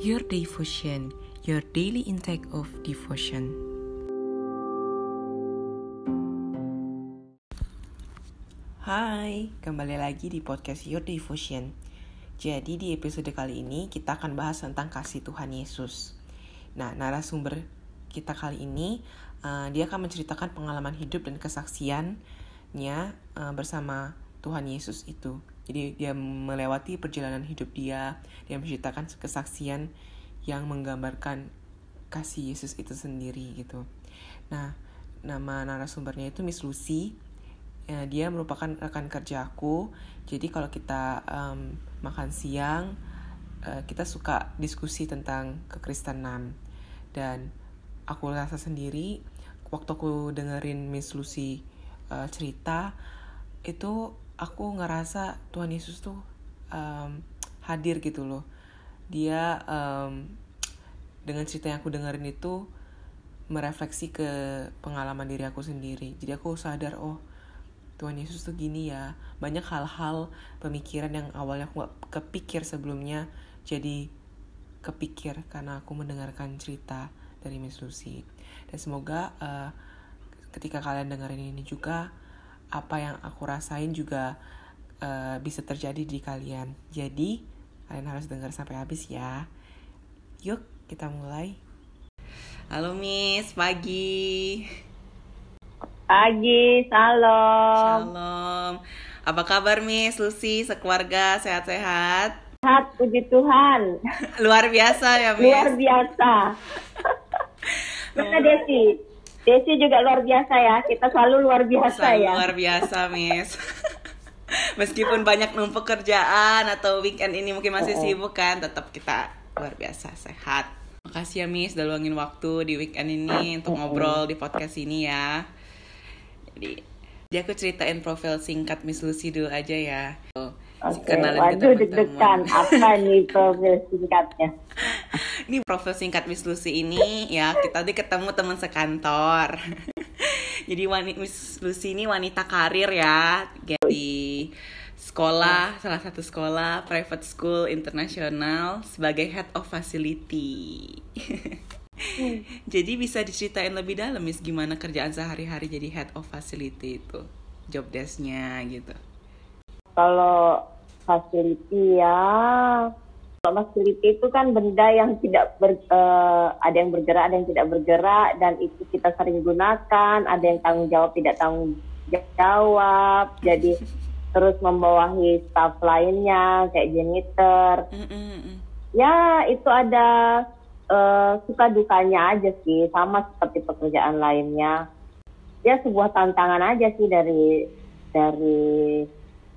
Your Devotion, your daily intake of devotion. Hai, kembali lagi di podcast Your Devotion. Jadi di episode kali ini kita akan bahas tentang kasih Tuhan Yesus. Nah, narasumber kita kali ini uh, dia akan menceritakan pengalaman hidup dan kesaksiannya uh, bersama Tuhan Yesus itu. Jadi dia melewati perjalanan hidup dia, dia menceritakan kesaksian yang menggambarkan kasih Yesus itu sendiri gitu. Nah, nama narasumbernya itu Miss Lucy. Ya, dia merupakan rekan kerja aku. Jadi kalau kita um, makan siang, uh, kita suka diskusi tentang kekristenan. Dan aku rasa sendiri waktu aku dengerin Miss Lucy uh, cerita itu aku ngerasa Tuhan Yesus tuh um, hadir gitu loh. Dia um, dengan cerita yang aku dengerin itu merefleksi ke pengalaman diri aku sendiri. Jadi aku sadar oh Tuhan Yesus tuh gini ya. Banyak hal-hal pemikiran yang awalnya aku gak kepikir sebelumnya jadi kepikir karena aku mendengarkan cerita dari Miss Lucy. Dan semoga uh, ketika kalian dengerin ini juga apa yang aku rasain juga uh, bisa terjadi di kalian. Jadi, kalian harus dengar sampai habis ya. Yuk, kita mulai. Halo Miss, pagi. Pagi, salam. Shalom. Apa kabar Miss Lucy, sekeluarga sehat-sehat? Sehat, puji Tuhan. Luar biasa ya Miss. Luar biasa. Mana Desi? Desi juga luar biasa ya. Kita selalu luar biasa Selalu ya. Luar biasa Miss. Meskipun banyak numpuk kerjaan atau weekend ini mungkin masih Oh. sibuk kan, tetap kita luar biasa sehat. Makasih ya Miss udah luangin waktu di weekend ini untuk ngobrol di podcast ini ya. Jadi, jadi aku ceritain profil singkat Miss Lucy dulu aja ya. Tuh, Oke, ke waduh deg-degan. Apa nih profil singkatnya? Ini profil singkat Miss Lucy ini ya kita tadi ketemu teman sekantor. Jadi wanita Miss Lucy ini wanita karir ya di sekolah salah satu sekolah private school internasional sebagai head of facility. jadi bisa diceritain lebih dalam Miss gimana kerjaan sehari-hari jadi head of facility itu job desk-nya gitu. Kalau facility ya, kalau facility itu kan benda yang tidak ber, eh, ada yang bergerak, ada yang tidak bergerak, dan itu kita sering gunakan. Ada yang tanggung jawab, tidak tanggung jawab. Jadi terus membawahi staff lainnya kayak janitor. Ya itu ada eh, suka dukanya aja sih, sama seperti pekerjaan lainnya. Ya sebuah tantangan aja sih dari dari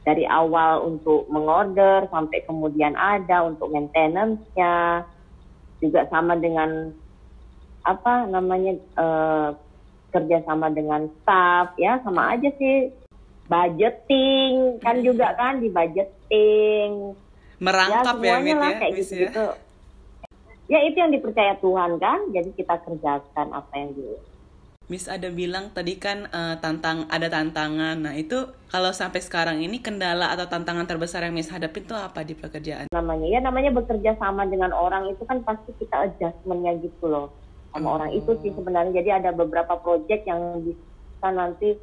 dari awal untuk mengorder sampai kemudian ada untuk maintenance-nya. Juga sama dengan apa namanya eh, kerjasama dengan staff ya sama aja sih. Budgeting kan juga kan di budgeting. Merangkap ya, semuanya Mit lah ya, kayak gitu ya. gitu ya itu yang dipercaya Tuhan kan? Jadi kita kerjakan apa yang di Miss ada bilang tadi kan eh, tantang ada tantangan. Nah itu kalau sampai sekarang ini kendala atau tantangan terbesar yang Miss hadapin tuh apa di pekerjaan? namanya ya namanya bekerja sama dengan orang itu kan pasti kita adjustmentnya gitu loh sama Oh. orang itu sih sebenarnya jadi ada beberapa project yang bisa nanti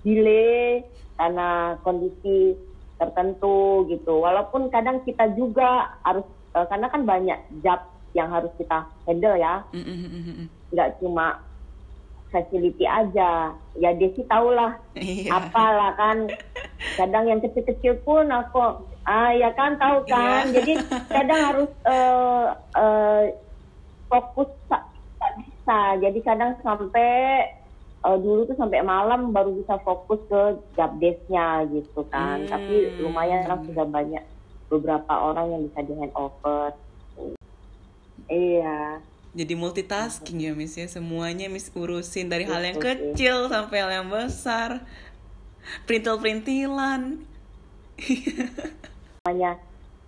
delay karena kondisi tertentu gitu walaupun kadang kita juga harus eh, karena kan banyak job yang harus kita handle ya Mm, mm, mm, mm, mm. nggak cuma facility aja. Ya Desi tahu lah Iya. apalah kan. Kadang yang kecil-kecil pun aku ah ya kan tahu kan. Iya. jadi kadang harus eh, eh, fokus tak bisa. Jadi kadang sampai eh, dulu tuh sampai malam baru bisa fokus ke job desk-nya gitu kan. Hmm. tapi lumayan kan sudah banyak beberapa orang yang bisa di handover iya Jadi multitasking ya Miss ya semuanya Miss urusin dari hal yang kecil sampai hal yang besar. Perintil-perintilan. namanya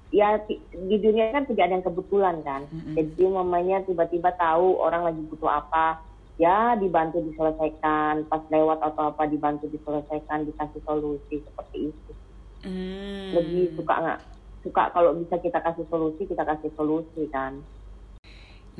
ya di dunia kan tidak ada yang kebetulan kan Mm-mm. jadi mamanya tiba-tiba tahu orang lagi butuh apa ya dibantu diselesaikan pas lewat atau apa dibantu diselesaikan dikasih solusi seperti itu Hmm. lebih suka nggak suka kalau bisa kita kasih solusi kita kasih solusi kan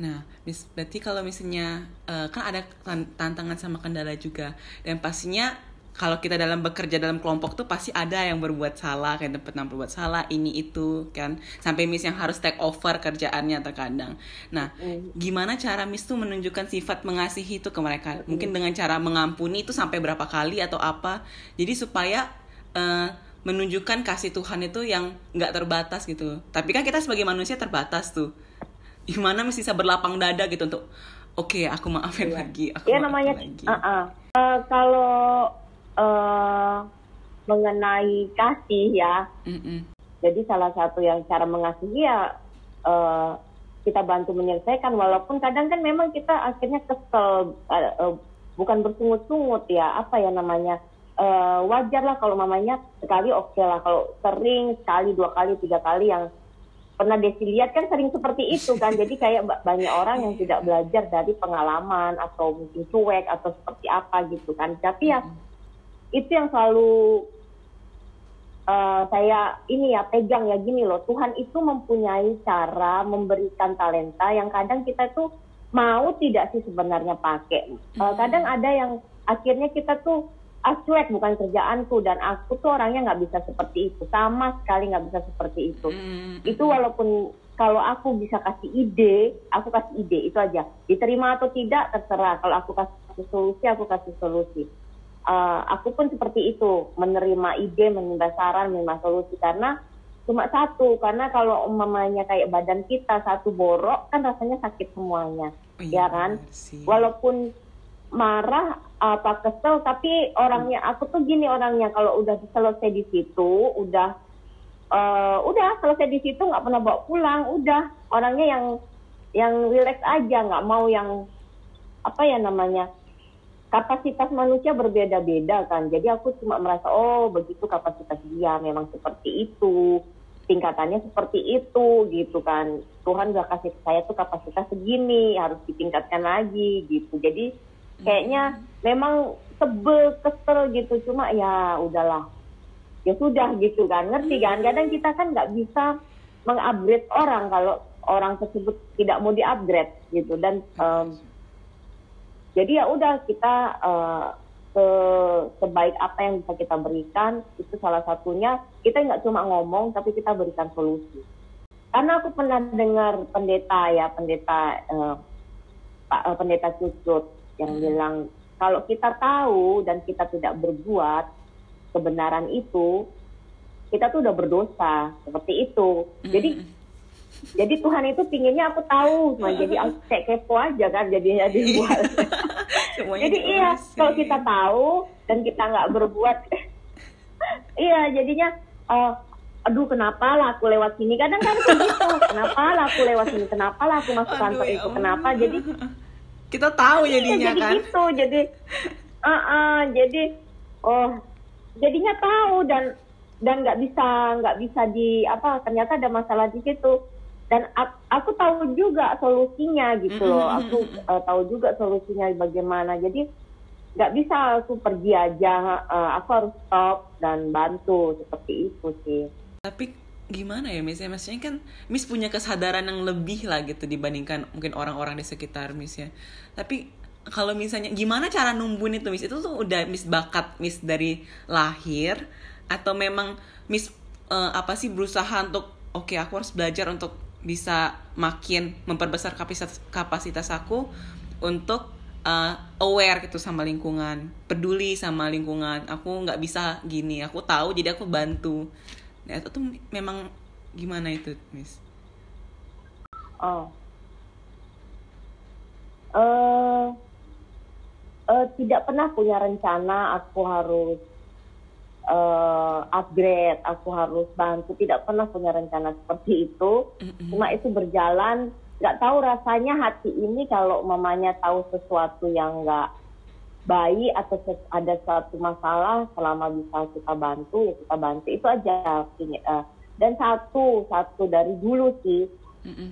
Nah, mis berarti kalau misalnya uh, kan ada tantangan sama kendala juga dan pastinya kalau kita dalam bekerja dalam kelompok tuh pasti ada yang berbuat salah kayak tempat yang berbuat salah ini itu kan sampai miss yang harus take over kerjaannya terkadang. Nah, mm. gimana cara miss tuh menunjukkan sifat mengasihi itu ke mereka? Mm. Mungkin dengan cara mengampuni itu sampai berapa kali atau apa? Jadi supaya uh, menunjukkan kasih Tuhan itu yang nggak terbatas gitu. Tapi kan kita sebagai manusia terbatas tuh gimana mesti bisa berlapang dada gitu untuk oke okay, aku maafin iya. lagi aku ya, namanya lagi. Uh -uh. Uh, kalau uh, mengenai kasih ya mm -mm. jadi salah satu yang cara mengasihi ya uh, kita bantu menyelesaikan walaupun kadang kan memang kita akhirnya kesel uh, uh, bukan bersungut-sungut ya apa ya namanya uh, wajar lah kalau mamanya sekali oke okay lah kalau sering sekali dua kali tiga kali yang pernah Desi lihat kan sering seperti itu kan. Jadi kayak banyak orang yang tidak belajar dari pengalaman atau mungkin cuek atau seperti apa gitu kan. Tapi ya itu yang selalu uh, saya ini ya pegang ya gini loh. Tuhan itu mempunyai cara memberikan talenta yang kadang kita tuh mau tidak sih sebenarnya pakai. Uh, kadang ada yang akhirnya kita tuh cuek bukan kerjaanku. Dan aku tuh orangnya nggak bisa seperti itu. Sama sekali nggak bisa seperti itu. Mm. itu walaupun kalau aku bisa kasih ide aku kasih ide itu aja. Diterima atau tidak terserah. Kalau aku kasih solusi aku kasih solusi. Uh, aku pun seperti itu. Menerima ide menerima saran menerima solusi. Karena cuma satu. Karena kalau umpamanya kayak badan kita satu borok kan rasanya sakit semuanya. Oh, iya, ya kan? walaupun marah apa kesel tapi orangnya aku tuh gini orangnya kalau udah selesai di situ udah uh, udah selesai di situ nggak pernah bawa pulang udah. Orangnya yang yang relax aja nggak mau yang apa ya namanya kapasitas manusia berbeda-beda kan. Jadi aku cuma merasa oh begitu kapasitas dia memang seperti itu tingkatannya seperti itu gitu kan. Tuhan udah kasih saya tuh kapasitas segini harus ditingkatkan lagi gitu. Jadi kayaknya memang sebel kesel gitu. Cuma ya udahlah. Ya sudah gitu kan ngerti kan. Kadang kita kan nggak bisa mengupgrade orang kalau orang tersebut tidak mau diupgrade gitu. Dan um, jadi ya udah kita uh, se sebaik apa yang bisa kita berikan itu salah satunya kita nggak cuma ngomong tapi kita berikan solusi. Karena aku pernah dengar pendeta ya pendeta uh, pak uh, pendeta cucut yang bilang kalau kita tahu dan kita tidak berbuat kebenaran itu, kita tuh udah berdosa. Seperti itu. Jadi jadi Tuhan itu pinginnya aku tahu, cuma jadi aku kayak kepo aja kan jadinya dibuat. jadi iya kalau kita tahu dan kita nggak berbuat, iya jadinya uh, aduh kenapa lah aku lewat sini? Kadang kan begitu kenapa lah aku lewat sini? Kenapa lah aku masuk kantor ya itu? Kenapa? Jadi kita tahu iya, jadinya jadi kan. gitu jadi uh, uh, jadi oh jadinya tahu dan dan nggak bisa nggak bisa di apa ternyata ada masalah di situ. Dan aku tahu juga solusinya gitu loh. Aku uh, tahu juga solusinya bagaimana. Jadi nggak bisa aku pergi aja uh, aku harus stop dan bantu seperti itu sih. Tapi gimana ya Miss? Ya maksudnya kan Miss punya kesadaran yang lebih lah gitu dibandingkan mungkin orang-orang di sekitar Miss ya. Tapi kalau misalnya gimana cara numbuhin itu Miss? Itu tuh udah Miss bakat Miss dari lahir atau memang Miss uh, apa sih berusaha untuk oke okay, aku harus belajar untuk bisa makin memperbesar kapasitas kapasitas aku untuk uh, aware gitu sama lingkungan peduli sama lingkungan. Aku nggak bisa gini aku tahu jadi aku bantu Nah, itu tuh memang gimana itu, Miss? Oh. Uh, uh, tidak pernah punya rencana aku harus uh, upgrade, aku harus bantu. Tidak pernah punya rencana seperti itu. Mm-hmm. Cuma itu berjalan. Gak tahu rasanya hati ini kalau mamanya tahu sesuatu yang gak bayi atau ada suatu masalah selama bisa kita bantu ya kita bantu. Itu aja uh, dan satu satu dari dulu sih. Mm-hmm.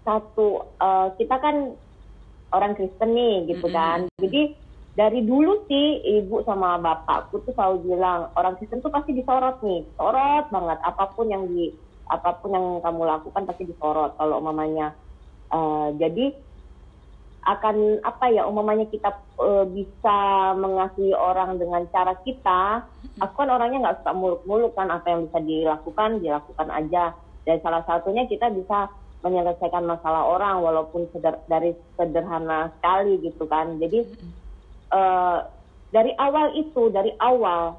satu uh, kita kan orang Kristen nih gitu mm-hmm. kan. Jadi dari dulu sih ibu sama bapakku tuh selalu bilang orang Kristen tuh pasti disorot nih, sorot banget. Apa pun yang di apa pun yang kamu lakukan pasti disorot kalau mamanya. Uh, jadi akan apa ya umumnya kita uh, bisa mengasihi orang dengan cara kita aku kan orangnya nggak suka muluk-muluk kan apa yang bisa dilakukan dilakukan aja. Dan salah satunya kita bisa menyelesaikan masalah orang walaupun seder, dari sederhana sekali gitu kan. Jadi uh, dari awal itu dari awal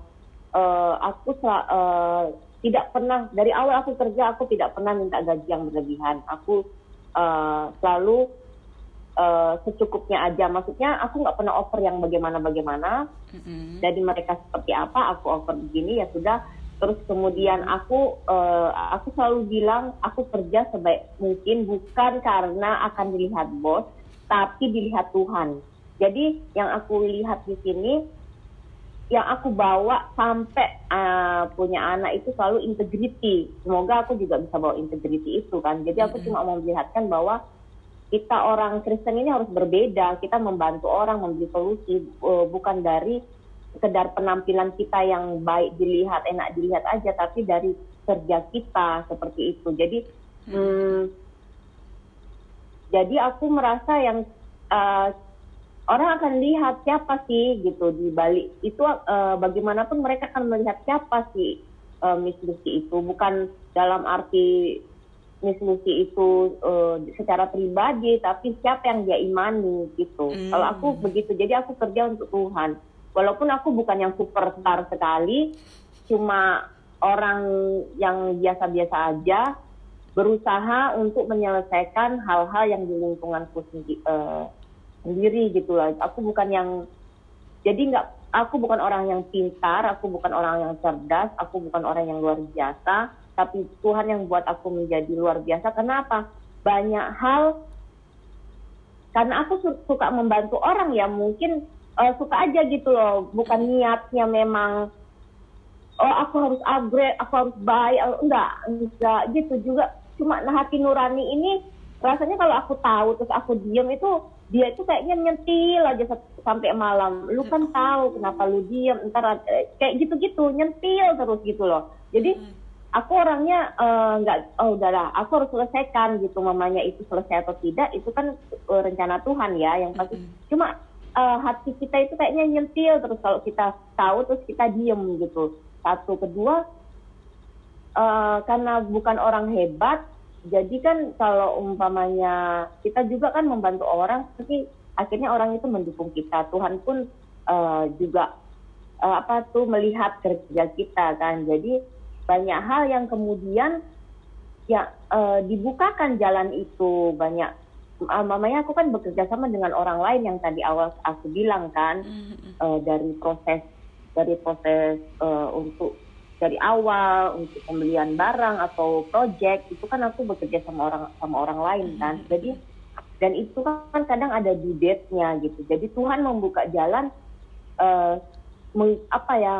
uh, aku uh, tidak pernah dari awal aku kerja aku tidak pernah minta gaji yang berlebihan. Aku uh, selalu uh, secukupnya aja. Maksudnya aku nggak pernah offer yang bagaimana-bagaimana. Mm-hmm. Jadi mereka seperti apa, aku offer begini ya sudah. Terus kemudian aku uh, aku selalu bilang aku kerja sebaik mungkin bukan karena akan dilihat bos, tapi dilihat Tuhan. Jadi yang aku lihat di sini yang aku bawa sampai uh, punya anak itu selalu integrity. Semoga aku juga bisa bawa integrity itu kan. Jadi aku mm -hmm. cuma mau melihatkan bahwa kita orang Kristen ini harus berbeda. Kita membantu orang memberi solusi uh, bukan dari sekedar penampilan kita yang baik dilihat, enak dilihat aja, tapi dari kerja kita seperti itu. Jadi, hmm. Hmm, jadi aku merasa yang uh, orang akan lihat siapa sih gitu di balik itu uh, bagaimanapun mereka akan melihat siapa sih uh, Miss Lucy itu bukan dalam arti Miss Lucy itu uh, secara pribadi, tapi siapa yang dia imani gitu. Mm. Kalau aku begitu, jadi aku kerja untuk Tuhan. Walaupun aku bukan yang superstar sekali, cuma orang yang biasa-biasa aja berusaha untuk menyelesaikan hal-hal yang di lingkunganku sendiri, uh, sendiri gitu lah. Aku bukan yang jadi nggak aku bukan orang yang pintar, aku bukan orang yang cerdas, aku bukan orang yang luar biasa tapi Tuhan yang buat aku menjadi luar biasa. Kenapa? Banyak hal. Karena aku suka membantu orang ya. Mungkin uh, suka aja gitu loh. Bukan niatnya memang oh aku harus upgrade aku harus baik. Enggak enggak gitu juga. Cuma nah hati nurani ini rasanya kalau aku tahu terus aku diem itu dia itu kayaknya nyentil aja sampai malam. Lu kan tahu kenapa lu diem ntar eh, kayak gitu-gitu nyentil terus gitu loh. Jadi hmm aku orangnya eh, nggak uh, oh udahlah aku harus selesaikan gitu mamanya itu selesai atau tidak itu kan uh, rencana Tuhan ya yang pasti. Mm-hmm. cuma uh, hati kita itu kayaknya nyentil terus kalau kita tahu terus kita diem gitu. Satu kedua uh, karena bukan orang hebat jadi kan kalau umpamanya kita juga kan membantu orang tapi akhirnya orang itu mendukung kita. Tuhan pun uh, juga uh, apa tuh melihat kerja kita kan. Jadi banyak hal yang kemudian ya uh, dibukakan jalan itu. Banyak uh, mamanya aku kan bekerja sama dengan orang lain yang tadi awal aku bilang kan uh, dari proses dari proses uh, untuk dari awal untuk pembelian barang atau project itu kan aku bekerja sama orang sama orang lain kan. Jadi dan itu kan kadang ada due date-nya gitu. Jadi Tuhan membuka jalan uh, meng, apa ya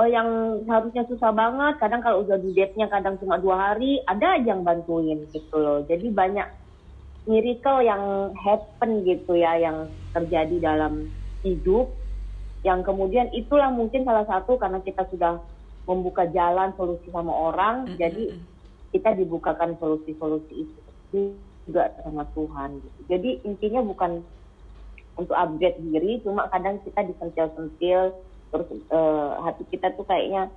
uh, yang harusnya susah banget kadang kalau udah date-nya kadang cuma dua hari ada aja yang bantuin gitu loh jadi banyak miracle yang happen gitu ya yang terjadi dalam hidup yang kemudian itulah mungkin salah satu karena kita sudah membuka jalan solusi sama orang mm -hmm. jadi kita dibukakan solusi-solusi itu juga sama Tuhan gitu. jadi intinya bukan untuk upgrade diri cuma kadang kita disentil-sentil terus uh, hati kita tuh kayaknya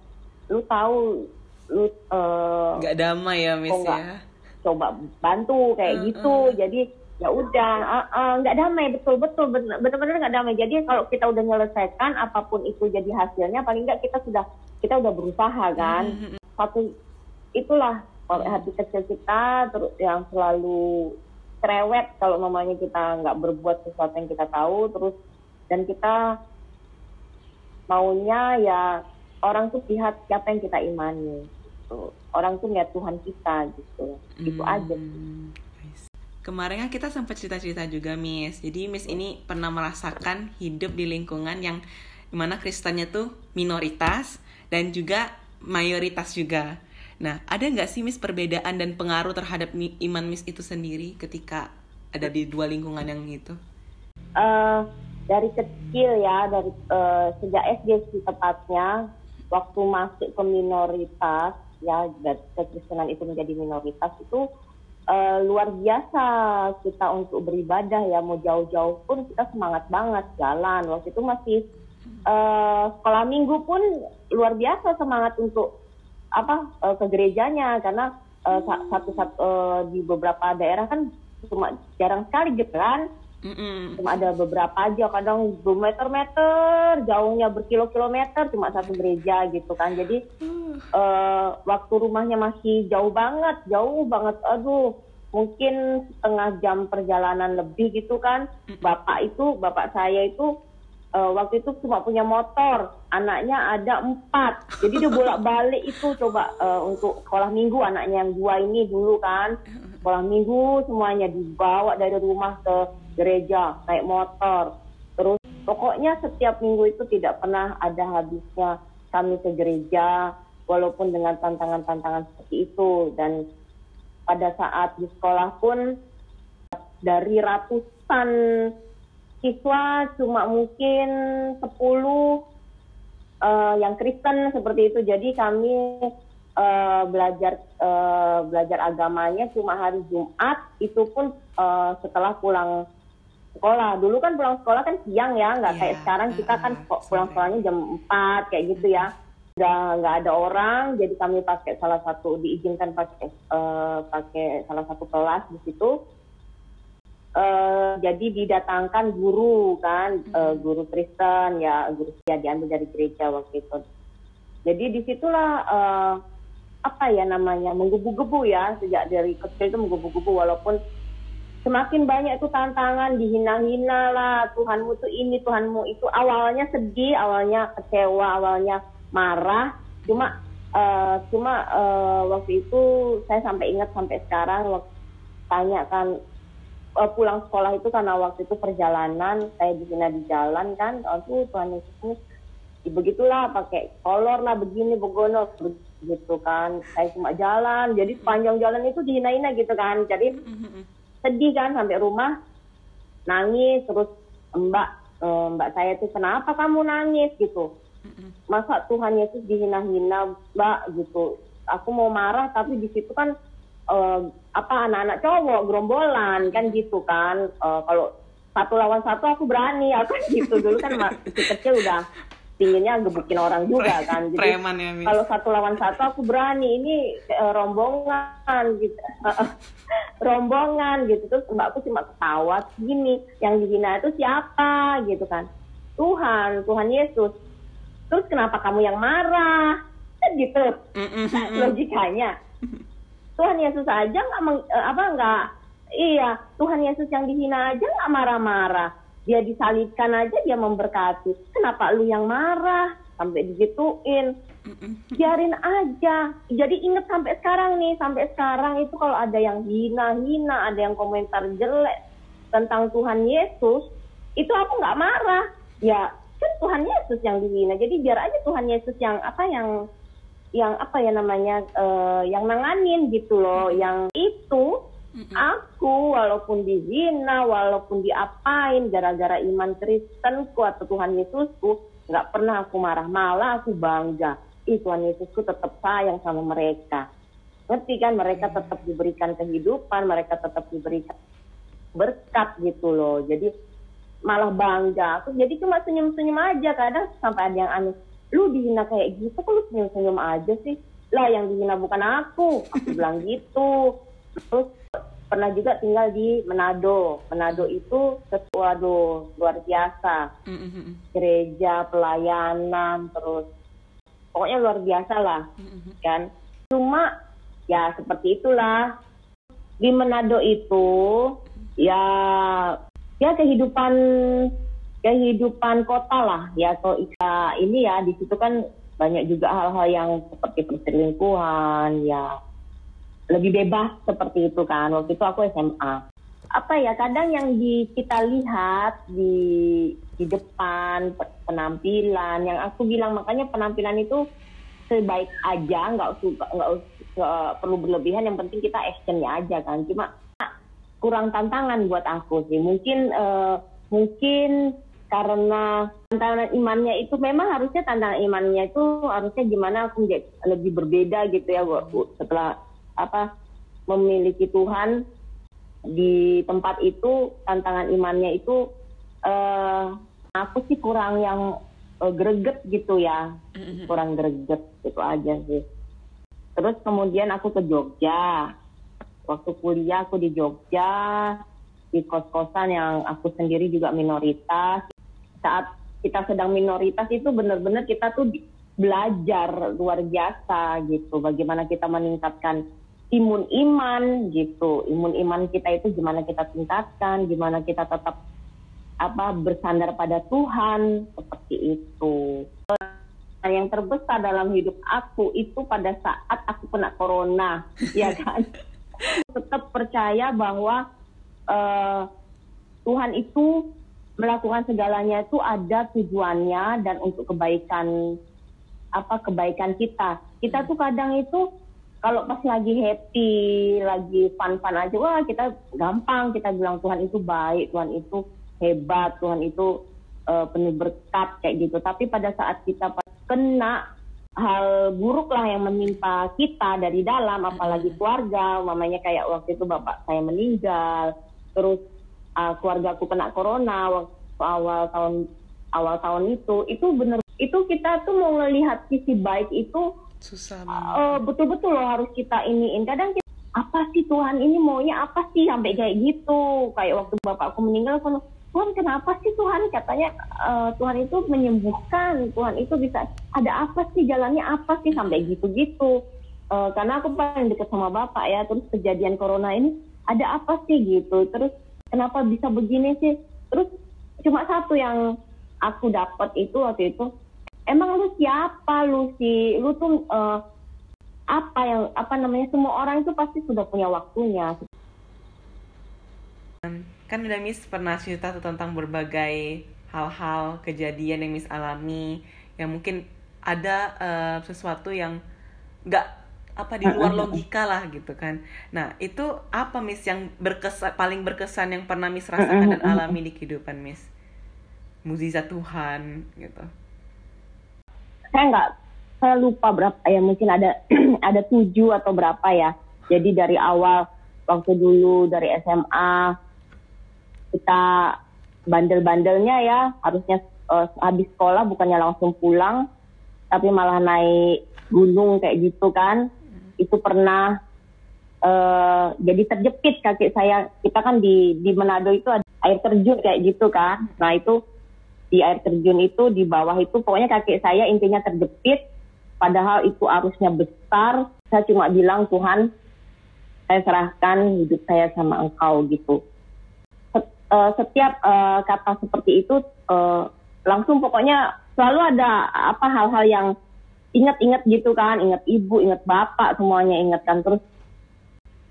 lu tahu lu uh, nggak damai ya miss ya? coba bantu kayak uh, gitu. Uh. jadi ya udah nggak uh, uh, damai betul betul benar-benar nggak damai. Jadi kalau kita udah menyelesaikan apa pun itu jadi hasilnya paling nggak kita sudah kita udah berusaha kan? Uh, satu itulah hati kecil kita terus yang selalu cerewet kalau mamanya kita nggak berbuat sesuatu yang kita tahu terus dan kita maunya ya orang tuh lihat siapa yang kita imani gitu. orang tuh lihat Tuhan kita gitu hmm. itu aja Kemarin kan kita sempat cerita-cerita juga Miss. Jadi Miss ini pernah merasakan hidup di lingkungan yang di mana Kristennya tuh minoritas dan juga mayoritas juga. Nah, ada nggak sih Miss perbedaan dan pengaruh terhadap iman Miss itu sendiri ketika ada di dua lingkungan yang itu? Uh, dari kecil ya dari uh, sejak SD sih tepatnya waktu masuk ke minoritas ya kekristenan itu menjadi minoritas itu uh, luar biasa kita untuk beribadah ya. Mau jauh-jauh pun kita semangat banget jalan. Waktu itu masih uh, sekolah minggu pun luar biasa semangat untuk apa uh, ke gerejanya. Karena uh, satu satu uh, di beberapa daerah kan cuma jarang sekali gitu kan Mm-mm. Cuma ada beberapa aja, kadang bermeter-meter, jauhnya berkilo-kilometer, cuma satu gereja gitu kan. Jadi uh, waktu rumahnya masih jauh banget, jauh banget. Aduh, mungkin setengah jam perjalanan lebih gitu kan. Bapak itu, bapak saya itu uh, waktu itu cuma punya motor, anaknya ada empat. Jadi dia bolak-balik itu coba uh, untuk sekolah minggu anaknya yang dua ini dulu kan. Sekolah minggu semuanya dibawa dari rumah ke gereja, naik motor. Terus pokoknya setiap minggu itu tidak pernah ada habisnya kami ke gereja walaupun dengan tantangan-tantangan seperti itu dan pada saat di sekolah pun dari ratusan siswa cuma mungkin 10 uh, yang Kristen seperti itu. Jadi kami uh, belajar uh, belajar agamanya cuma hari Jumat itu pun uh, setelah pulang sekolah. Dulu kan pulang sekolah kan siang ya, nggak yeah. kayak sekarang kita kan pulang sekolahnya jam 4 kayak gitu ya. Udah nggak ada orang, jadi kami pakai salah satu diizinkan pakai uh, pakai salah satu kelas di situ. Uh, jadi didatangkan guru kan, uh, guru Kristen ya, guru ya diambil dari gereja waktu itu. Jadi di situlah uh, apa ya namanya menggebu-gebu ya sejak dari kecil itu menggebu-gebu walaupun semakin banyak itu tantangan dihina-hina lah Tuhanmu itu ini Tuhanmu itu. Awalnya sedih awalnya kecewa awalnya marah. Cuma uh, cuma uh, waktu itu saya sampai ingat sampai sekarang waktu tanya kan uh, pulang sekolah itu karena waktu itu perjalanan saya dihina di jalan kan oh Tuhan Yesus begitulah pakai kolor lah begini begono gitu kan saya cuma jalan jadi sepanjang jalan itu dihina-hina gitu kan jadi sedih kan sampai rumah nangis terus mbak eh, mbak saya tuh kenapa kamu nangis? gitu. Masa Tuhan Yesus dihina-hina mbak? gitu. Aku mau marah tapi di situ kan uh, apa anak-anak cowok gerombolan kan gitu kan. Uh, kalau satu lawan satu aku berani kan gitu. Dulu kan masih kecil udah pinginnya gebukin orang juga kan. Jadi ya, kalau satu lawan satu aku berani ini uh, rombongan gitu. Rombongan gitu. Terus mbakku cuma ketawa gini yang dihina itu siapa? gitu kan. Tuhan Tuhan Yesus. Terus kenapa kamu yang marah? Kan gitu. Logikanya Tuhan Yesus aja nggak uh, apa nggak iya Tuhan Yesus yang dihina aja nggak marah-marah. Dia disalibkan aja dia memberkati. Kenapa lu yang marah? Sampai digituin. Biarin aja. Jadi inget sampai sekarang nih sampai sekarang itu kalau ada yang hina-hina ada yang komentar jelek tentang Tuhan Yesus itu aku nggak marah. Ya kan Tuhan Yesus yang dihina. Jadi biar aja Tuhan Yesus yang apa yang yang apa ya namanya uh, yang nanganin gitu loh yang itu Mm-hmm. Aku walaupun dizina, walaupun diapain gara-gara iman Kristenku atau Tuhan Yesusku, nggak pernah aku marah, malah aku bangga. Ih Tuhan Yesusku tetap sayang sama mereka. Ngerti kan mereka tetap diberikan kehidupan, mereka tetap diberikan berkat gitu loh. Jadi malah bangga. Aku jadi cuma senyum-senyum aja kadang sampai ada yang aneh. Lu dihina kayak gitu kok lu senyum-senyum aja sih? Lah yang dihina bukan aku. Aku bilang gitu. Terus pernah juga tinggal di Manado. Manado itu sesuatu luar biasa. Mm-hmm. Gereja, pelayanan, terus pokoknya luar biasa lah, mm-hmm. kan. Cuma ya seperti itulah di Manado itu ya ya kehidupan kehidupan kota lah. Ya kalau ini ya di situ kan banyak juga hal-hal yang seperti perselingkuhan ya lebih bebas seperti itu kan. Waktu itu aku SMA apa ya kadang yang di kita lihat di di depan penampilan yang aku bilang makanya penampilan itu sebaik aja nggak suka nggak perlu berlebihan yang penting kita actionnya aja kan. Cuma kurang tantangan buat aku sih. Mungkin uh, mungkin karena tantangan imannya itu memang harusnya tantangan imannya itu harusnya gimana aku menjadi lebih berbeda gitu ya Bu. Setelah apa memiliki Tuhan di tempat itu tantangan imannya itu uh, aku sih kurang yang uh, greget gitu ya. Kurang greget gitu aja sih. Terus kemudian aku ke Jogja. Waktu kuliah aku di Jogja di kos-kosan yang aku sendiri juga minoritas saat kita sedang minoritas itu benar-benar kita tuh belajar luar biasa gitu bagaimana kita meningkatkan imun iman gitu. Imun iman kita itu gimana kita tingkatkan, gimana kita tetap apa bersandar pada Tuhan seperti itu. Yang terbesar dalam hidup aku itu pada saat aku kena corona, ya kan. Tetap percaya bahwa uh, Tuhan itu melakukan segalanya itu ada tujuannya dan untuk kebaikan apa kebaikan kita. Kita tuh kadang itu kalau pas lagi happy, lagi fun-fun aja, wah kita gampang kita bilang Tuhan itu baik, Tuhan itu hebat, Tuhan itu uh, penuh berkat kayak gitu. Tapi pada saat kita kena hal buruk lah yang menimpa kita dari dalam, apalagi keluarga, mamanya kayak waktu itu bapak saya meninggal, terus uh, keluarga aku kena corona waktu awal tahun awal tahun itu, itu bener itu kita tuh mau ngelihat sisi baik itu susah uh, betul-betul loh harus kita iniin. Kadang kita, apa sih Tuhan ini maunya apa sih sampai kayak gitu? Kayak waktu bapakku meninggal kan Tuhan kenapa sih Tuhan? Katanya uh, Tuhan itu menyembuhkan Tuhan itu bisa ada apa sih jalannya apa sih sampai gitu-gitu. Uh, karena aku paling dekat sama bapak ya terus kejadian corona ini ada apa sih? Gitu. Terus kenapa bisa begini sih? Terus cuma satu yang aku dapat itu waktu itu emang lu siapa lu sih lu tuh uh, apa yang apa namanya semua orang itu pasti sudah punya waktunya. Kan udah Miss pernah cerita tentang berbagai hal-hal kejadian yang Miss alami yang mungkin ada uh, sesuatu yang nggak apa di luar logika lah gitu kan. Nah itu apa Miss yang berkesan paling berkesan yang pernah Miss rasakan dan alami di kehidupan Miss? Mukjizat Tuhan gitu. Saya nggak saya lupa berapa ya mungkin ada ada tujuh atau berapa ya. Jadi dari awal waktu dulu dari SMA kita bandel-bandelnya ya. Harusnya uh, habis sekolah bukannya langsung pulang tapi malah naik gunung kayak gitu kan itu pernah uh, jadi terjepit kaki saya. Kita kan di di Manado itu ada air terjun kayak gitu kan. Nah itu di air terjun itu di bawah itu pokoknya kaki saya intinya terjepit. Padahal itu arusnya besar. Saya cuma bilang Tuhan saya serahkan hidup saya sama engkau gitu. Eh, setiap uh, kata seperti itu uh, langsung pokoknya selalu ada apa hal-hal yang ingat-ingat gitu kan ingat ibu ingat bapak semuanya ingatkan. Terus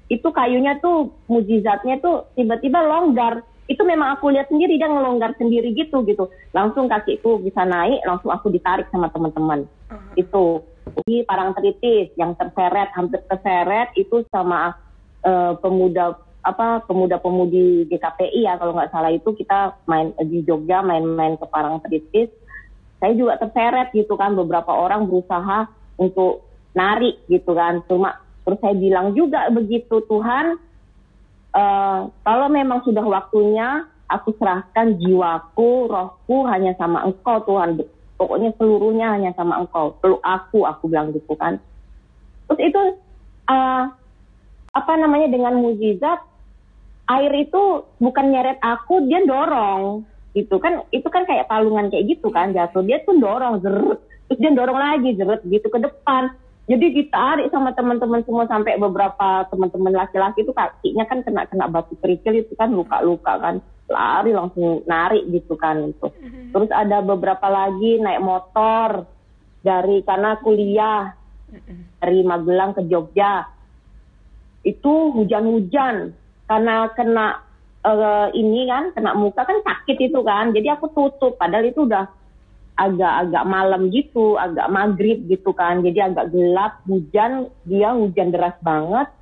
itu kayunya tuh mujizatnya tuh tiba-tiba longgar. Itu memang aku lihat sendiri dia ngelonggar sendiri gitu gitu. Langsung kakiku bisa naik langsung aku ditarik sama teman-teman. Uh-huh. itu. Di Parangtritis yang terseret hampir terseret itu sama uh, pemuda apa pemuda-pemudi GKPI ya kalau nggak salah itu. Kita main di Jogja main-main ke Parangtritis saya juga terseret gitu kan beberapa orang berusaha untuk narik gitu kan cuma terus saya bilang juga begitu Tuhan uh, kalau memang sudah waktunya aku serahkan jiwaku, rohku hanya sama engkau Tuhan. Pokoknya seluruhnya hanya sama engkau. Perlu aku, aku bilang gitu kan. Terus itu uh, apa namanya dengan mujizat air itu bukan nyeret aku, dia dorong gitu. Kan. Itu kan kayak palungan kayak gitu kan. Jatuh. Dia tuh dorong zeret, terus dia dorong lagi zeret gitu ke depan. Jadi ditarik sama teman-teman semua sampai beberapa teman-teman laki-laki itu kakinya kan kena kena batu kerikil itu kan luka-luka kan. Lari langsung narik gitu kan itu. Mm-hmm. terus ada beberapa lagi naik motor dari karena kuliah. Dari Magelang ke Jogja. Itu hujan-hujan. Karena kena uh, ini kan kena muka kan sakit itu kan jadi aku tutup padahal itu udah agak-agak malam gitu, agak maghrib gitu kan. Jadi agak gelap, hujan, dia hujan deras banget.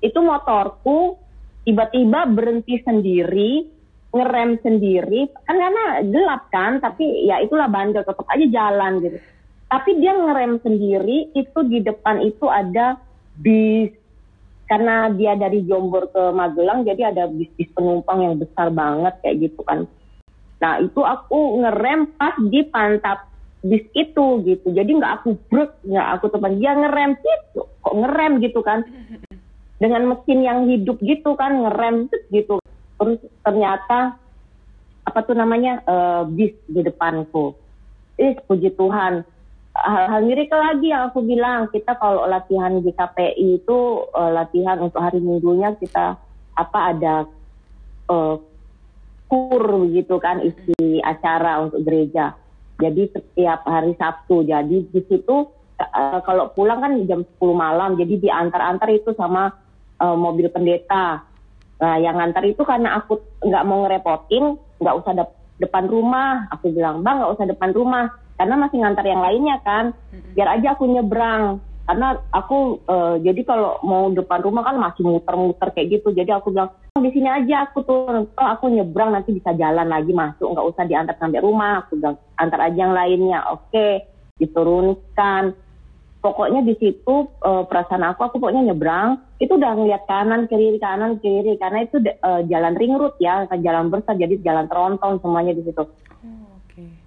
Itu motorku tiba-tiba berhenti sendiri ngerem sendiri kan karena gelap kan tapi ya itulah bandel tetap aja jalan gitu tapi dia ngerem sendiri itu di depan itu ada bis karena dia dari Jombor ke Magelang jadi ada bis-bis penumpang yang besar banget kayak gitu kan. Nah itu aku ngerem pas di pantap bis itu gitu. Jadi nggak aku brek nggak aku teman. Dia ngerem gitu kok ngerem gitu kan. Dengan mesin yang hidup gitu kan ngerem gitu. Terus ternyata apa tuh namanya uh, bis di depanku. Ih, puji Tuhan. Hal-hal mirip lagi yang aku bilang, kita kalau latihan di KPI itu uh, latihan untuk hari Minggunya kita apa ada uh, kur gitu kan isi acara untuk gereja. Jadi setiap hari Sabtu. Jadi di situ uh, kalau pulang kan jam 10 malam, jadi diantar-antar itu sama uh, mobil pendeta Nah, yang ngantar itu karena aku nggak mau ngerepotin, nggak usah de depan rumah. Aku bilang, bang nggak usah depan rumah, karena masih ngantar yang lainnya kan. Biar aja aku nyebrang. Karena aku uh, jadi kalau mau depan rumah kan masih muter-muter kayak gitu. Jadi aku bilang, di sini aja aku tuh, oh, aku nyebrang nanti bisa jalan lagi masuk, nggak usah diantar sampai rumah. Aku bilang, antar aja yang lainnya. Oke, diturunkan pokoknya di situ uh, perasaan aku aku pokoknya nyebrang itu udah ngeliat kanan kiri kanan kiri karena itu uh, jalan ring road ya jalan besar jadi jalan terontong semuanya di situ.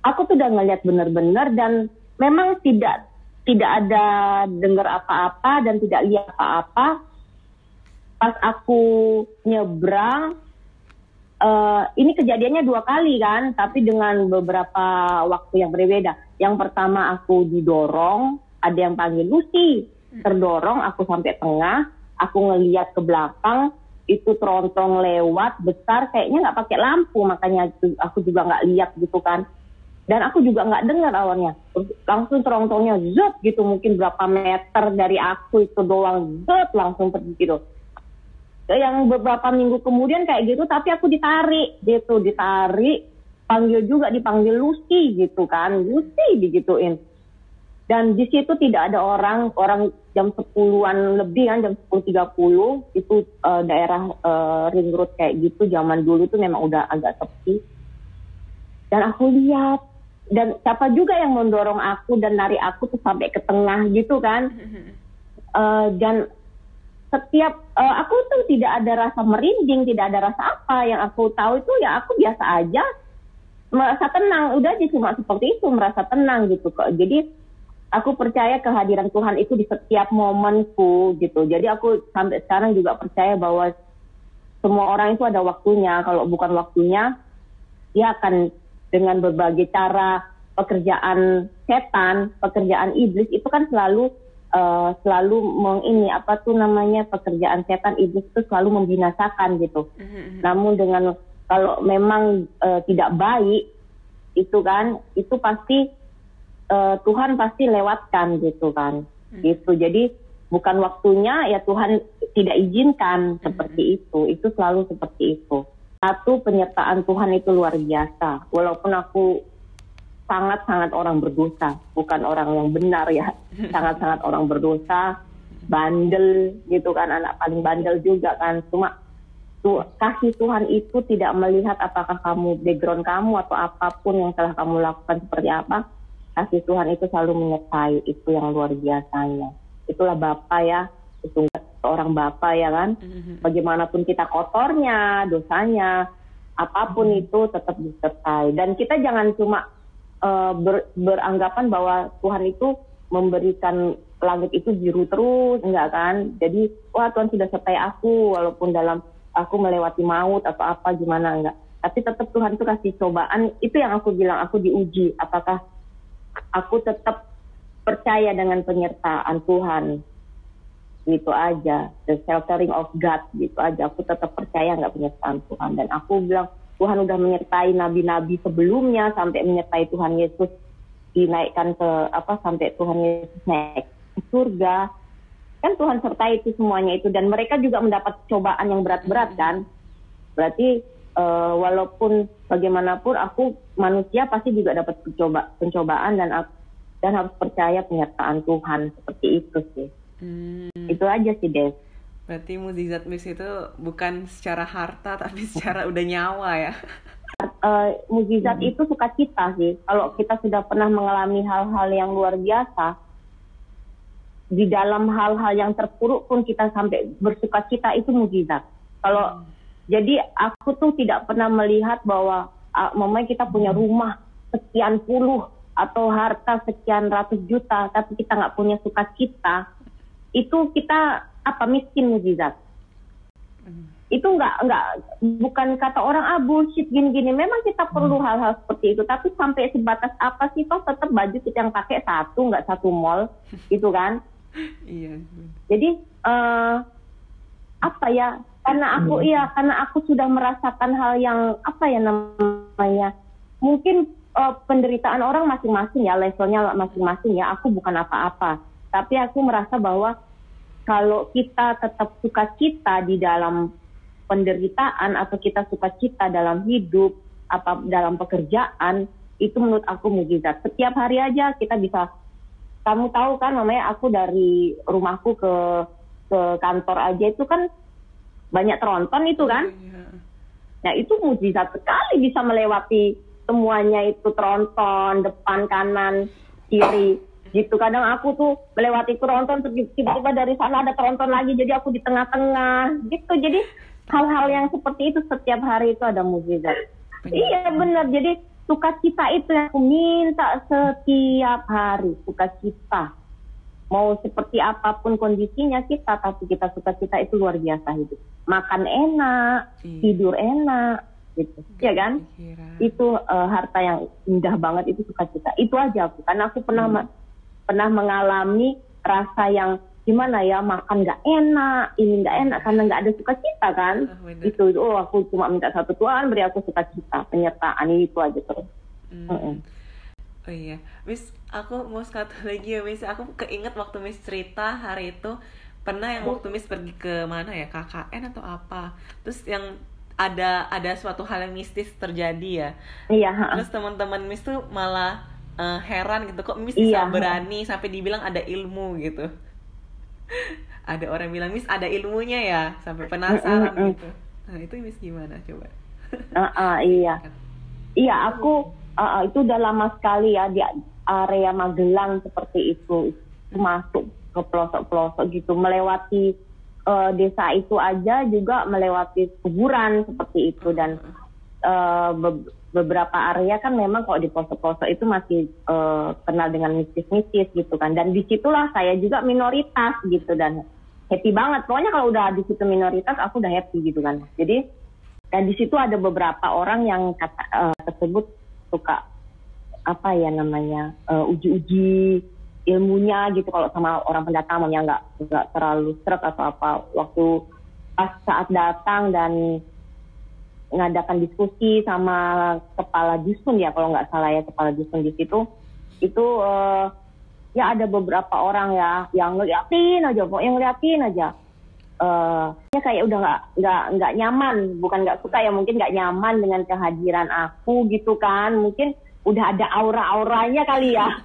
Aku tuh udah ngeliat bener-bener dan memang tidak tidak ada dengar apa-apa dan tidak lihat apa-apa. Pas aku nyebrang uh, ini kejadiannya dua kali kan, tapi dengan beberapa waktu yang berbeda. Yang pertama aku didorong ada yang panggil Lucy terdorong aku sampai tengah aku ngeliat ke belakang itu terontong lewat besar kayaknya nggak pakai lampu makanya aku juga nggak lihat gitu kan dan aku juga nggak dengar awalnya. Langsung terontongnya zut gitu mungkin berapa meter dari aku itu doang zut langsung pergi gitu. Yang beberapa minggu kemudian kayak gitu tapi aku ditarik gitu. Ditarik panggil juga dipanggil Lucy gitu kan. Lucy digituin. Dan di situ tidak ada orang orang jam 10-an lebih kan jam 10.30 itu uh, daerah uh, ring road kayak gitu zaman dulu itu memang udah agak sepi. Dan aku lihat dan siapa juga yang mendorong aku dan nari aku tuh sampai ke tengah gitu kan uh, dan setiap uh, aku tuh tidak ada rasa merinding tidak ada rasa apa yang aku tahu itu ya aku biasa aja merasa tenang udah aja cuma seperti itu merasa tenang gitu kok jadi aku percaya kehadiran Tuhan itu di setiap momenku gitu. Jadi aku sampai sekarang juga percaya bahwa semua orang itu ada waktunya. Kalau bukan waktunya, dia akan dengan berbagai cara pekerjaan setan, pekerjaan iblis itu kan selalu uh, selalu mengini apa tuh namanya pekerjaan setan iblis itu selalu membinasakan gitu. Mm-hmm. Namun dengan kalau memang uh, tidak baik itu kan itu pasti uh, Tuhan pasti lewatkan gitu kan hmm. gitu jadi bukan waktunya ya Tuhan tidak izinkan hmm. seperti itu itu selalu seperti itu satu penyertaan Tuhan itu luar biasa. Walaupun aku sangat-sangat orang berdosa bukan orang yang benar ya. Sangat-sangat orang berdosa bandel gitu kan anak paling bandel juga kan. Cuma tuh kasih Tuhan itu tidak melihat apakah kamu background kamu atau apa pun yang telah kamu lakukan seperti apa kasih Tuhan itu selalu menyertai. Itu yang luar biasanya. Itulah Bapak ya seorang Bapak ya kan? Mm-hmm. bagaimanapun kita kotornya dosanya apa pun mm-hmm. itu tetap disertai. Dan kita jangan cuma uh, ber, beranggapan bahwa Tuhan itu memberikan langit itu biru terus enggak kan? Jadi wah Tuhan sudah sertai aku walaupun dalam aku melewati maut atau apa gimana enggak. Tapi tetap Tuhan itu kasih cobaan. Itu yang aku bilang aku diuji. Apakah aku tetap percaya dengan penyertaan Tuhan gitu aja. The sheltering of God gitu aja. Aku tetap percaya nggak penyertaan Tuhan dan aku bilang Tuhan udah menyertai nabi-nabi sebelumnya sampai menyertai Tuhan Yesus dinaikkan ke apa sampai Tuhan Yesus naik ke surga. Kan Tuhan sertai itu semuanya itu. Dan mereka juga mendapat cobaan yang berat-berat kan? Berarti uh, walaupun bagaimanapun aku manusia pasti juga dapat pencoba pencobaan dan dan harus percaya penyertaan Tuhan. Seperti itu sih. Hmm. Itu aja sih Des. Berarti mukjizat Miss itu bukan secara harta tapi secara udah nyawa ya. Uh, mukjizat hmm. itu sukacita sih. Kalau kita sudah pernah mengalami hal-hal yang luar biasa, di dalam hal-hal yang terpuruk pun kita sampai bersukacita itu mukjizat. Kalau hmm. jadi aku tuh tidak pernah melihat bahwa uh, mamanya kita punya rumah sekian puluh atau harta sekian ratus juta, tapi kita nggak punya sukacita, itu kita apa miskin mujizat. Hmm. itu nggak nggak bukan kata orang ah bullshit gini-gini. Memang kita perlu hmm. hal-hal seperti itu tapi sampai sebatas apa sih toh tetap baju kita yang pakai satu nggak satu mall gitu kan? Iya jadi uh, apa ya karena aku iya. karena aku sudah merasakan hal yang apa ya namanya mungkin uh, penderitaan orang masing-masing ya levelnya masing-masing ya aku bukan apa-apa tapi aku merasa bahwa kalau kita tetap suka cita di dalam penderitaan atau kita suka cita dalam hidup apa dalam pekerjaan itu menurut aku mujizat. Setiap hari aja kita bisa kamu tahu kan namanya aku dari rumahku ke ke kantor aja itu kan banyak tronton itu kan. Iya. Nah itu mujizat sekali bisa melewati semuanya itu tronton depan kanan kiri gitu kadang aku tuh melewati tronton tiba-tiba dari sana ada tronton lagi jadi aku di tengah-tengah gitu. Jadi hal-hal yang seperti itu setiap hari itu ada mukjizat. Iya benar. Jadi sukacita itu yang aku minta setiap hari sukacita. Mau seperti apa pun kondisinya kita tapi kita sukacita itu luar biasa hidup. Makan enak iya. tidur enak gitu. Ya kan? Itu uh, harta yang indah banget itu sukacita. Itu aja aku karena aku pernah hmm pernah mengalami rasa yang gimana ya makan nggak enak ini nggak enak karena nggak ada sukacita kan? Oh, itu oh aku cuma minta satu Tuhan beri aku sukacita penyertaan itu aja terus. Hmm. uh -uh. oh iya. Miss aku mau satu lagi ya Miss. Aku keinget waktu Miss cerita hari itu pernah yang waktu Miss pergi ke mana ya KKN atau apa? Terus yang ada ada suatu hal yang mistis terjadi ya. Iya terus teman-teman Miss tuh malah uh, heran gitu. Kok Miss bisa iya. berani sampai dibilang ada ilmu gitu? Ada orang bilang Miss ada ilmunya ya. Sampai penasaran mm -mm. gitu. Nah itu Miss gimana coba? Uh, uh, iya. Iya aku uh, itu udah lama sekali ya di area Magelang seperti itu. Masuk ke pelosok-pelosok gitu. Melewati uh, desa itu aja juga melewati kuburan seperti itu dan uh, beberapa area kan memang kalau di pelosok-pelosok itu masih uh, kenal dengan mistis-mistis gitu kan. Dan di situlah saya juga minoritas gitu dan happy banget. Pokoknya kalau udah di situ minoritas aku udah happy gitu kan. Jadi dan di situ ada beberapa orang yang kata uh, tersebut suka apa ya namanya uh, uji-uji ilmunya gitu. Kalau sama orang pendatang yang nggak nggak terlalu seret atau apa. Waktu pas saat datang dan mengadakan diskusi sama kepala dusun ya kalau nggak salah ya kepala dusun di situ. Itu uh, ya ada beberapa orang ya yang ngeliatin aja yang ngeliatin aja. Uh, ya kayak udah nggak nggak nggak nyaman bukan nggak suka ya mungkin nggak nyaman dengan kehadiran aku gitu kan. Mungkin udah ada aura-auranya kali ya.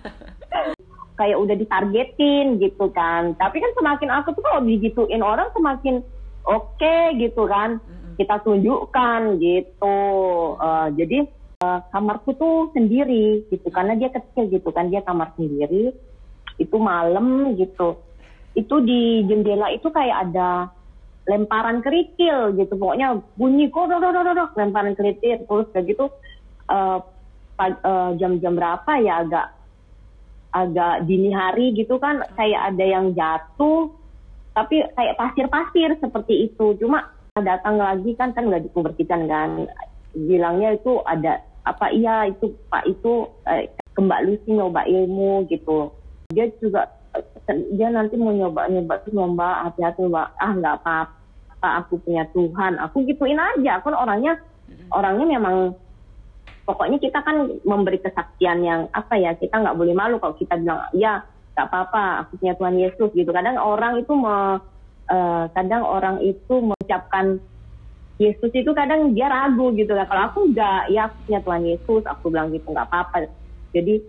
Kayak udah ditargetin gitu kan. Tapi kan semakin aku tuh kalau digituin orang semakin oke okay, gitu kan kita tunjukkan gitu. Uh, jadi uh, kamarku tuh sendiri gitu karena dia kecil gitu kan dia kamar sendiri itu malam gitu. Itu di jendela itu kayak ada lemparan kerikil gitu pokoknya bunyi kok lemparan kerikil terus kayak gitu uh, uh, jam-jam berapa ya agak agak dini hari gitu kan kayak ada yang jatuh tapi kayak pasir-pasir seperti itu cuma datang lagi kan kan nggak dikonversikan kan. Bilangnya itu ada apa iya itu pak itu eh, ke Mbak Lucy nyoba ilmu gitu. Dia juga dia nanti mau nyoba nyoba tuh mbak hati-hati mbak. Ah nggak apa-apa aku punya Tuhan. Aku gituin aja aku kan orangnya orangnya memang pokoknya kita kan memberi kesaksian yang apa ya kita nggak boleh malu kalau kita bilang ya nggak apa-apa aku punya Tuhan Yesus gitu. Kadang orang itu me, uh, kadang orang itu mengucapkan Yesus itu kadang dia ragu gitu kan. Kalau aku enggak, ya aku punya Tuhan Yesus, aku bilang gitu nggak apa-apa. Jadi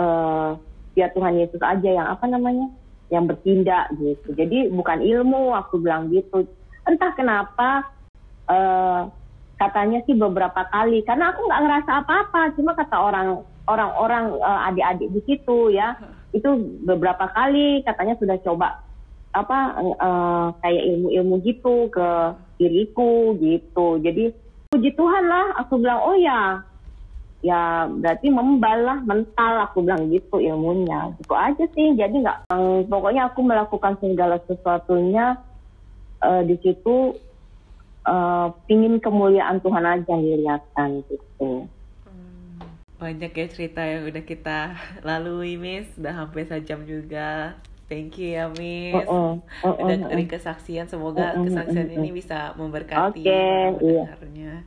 uh, ya Tuhan Yesus aja yang apa namanya, yang bertindak gitu. Jadi bukan ilmu aku bilang gitu. Entah kenapa uh, katanya sih beberapa kali karena aku nggak ngerasa apa-apa. Cuma kata orang orang-orang uh, adik-adik di situ ya itu beberapa kali katanya sudah coba apa uh, kayak ilmu-ilmu gitu ke diriku gitu. Jadi puji Tuhan lah aku bilang oh ya ya berarti membal lah mental aku bilang gitu ilmunya. Gitu aja sih jadi nggak pokoknya aku melakukan segala sesuatunya uh, di situ uh, pingin kemuliaan Tuhan aja yang dilihatkan gitu. Hmm, banyak ya cerita yang udah kita lalui Miss. Udah hampir sejam juga Thank you ya Miss. Uh, uh, uh, uh, udah dari kesaksian semoga uh, uh, kesaksian uh, uh, ini bisa memberkati okay, iya.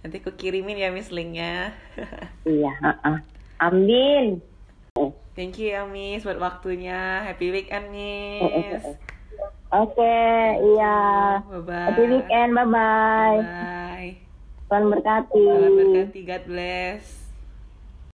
Nanti aku kirimin ya Miss linknya. iya, uh -uh. amin. Thank you ya Miss buat waktunya. Happy weekend Miss. Oke, okay, iya. Bye bye. Happy weekend, bye bye. Bye. Tuhan berkati. Tuhan berkati. God bless.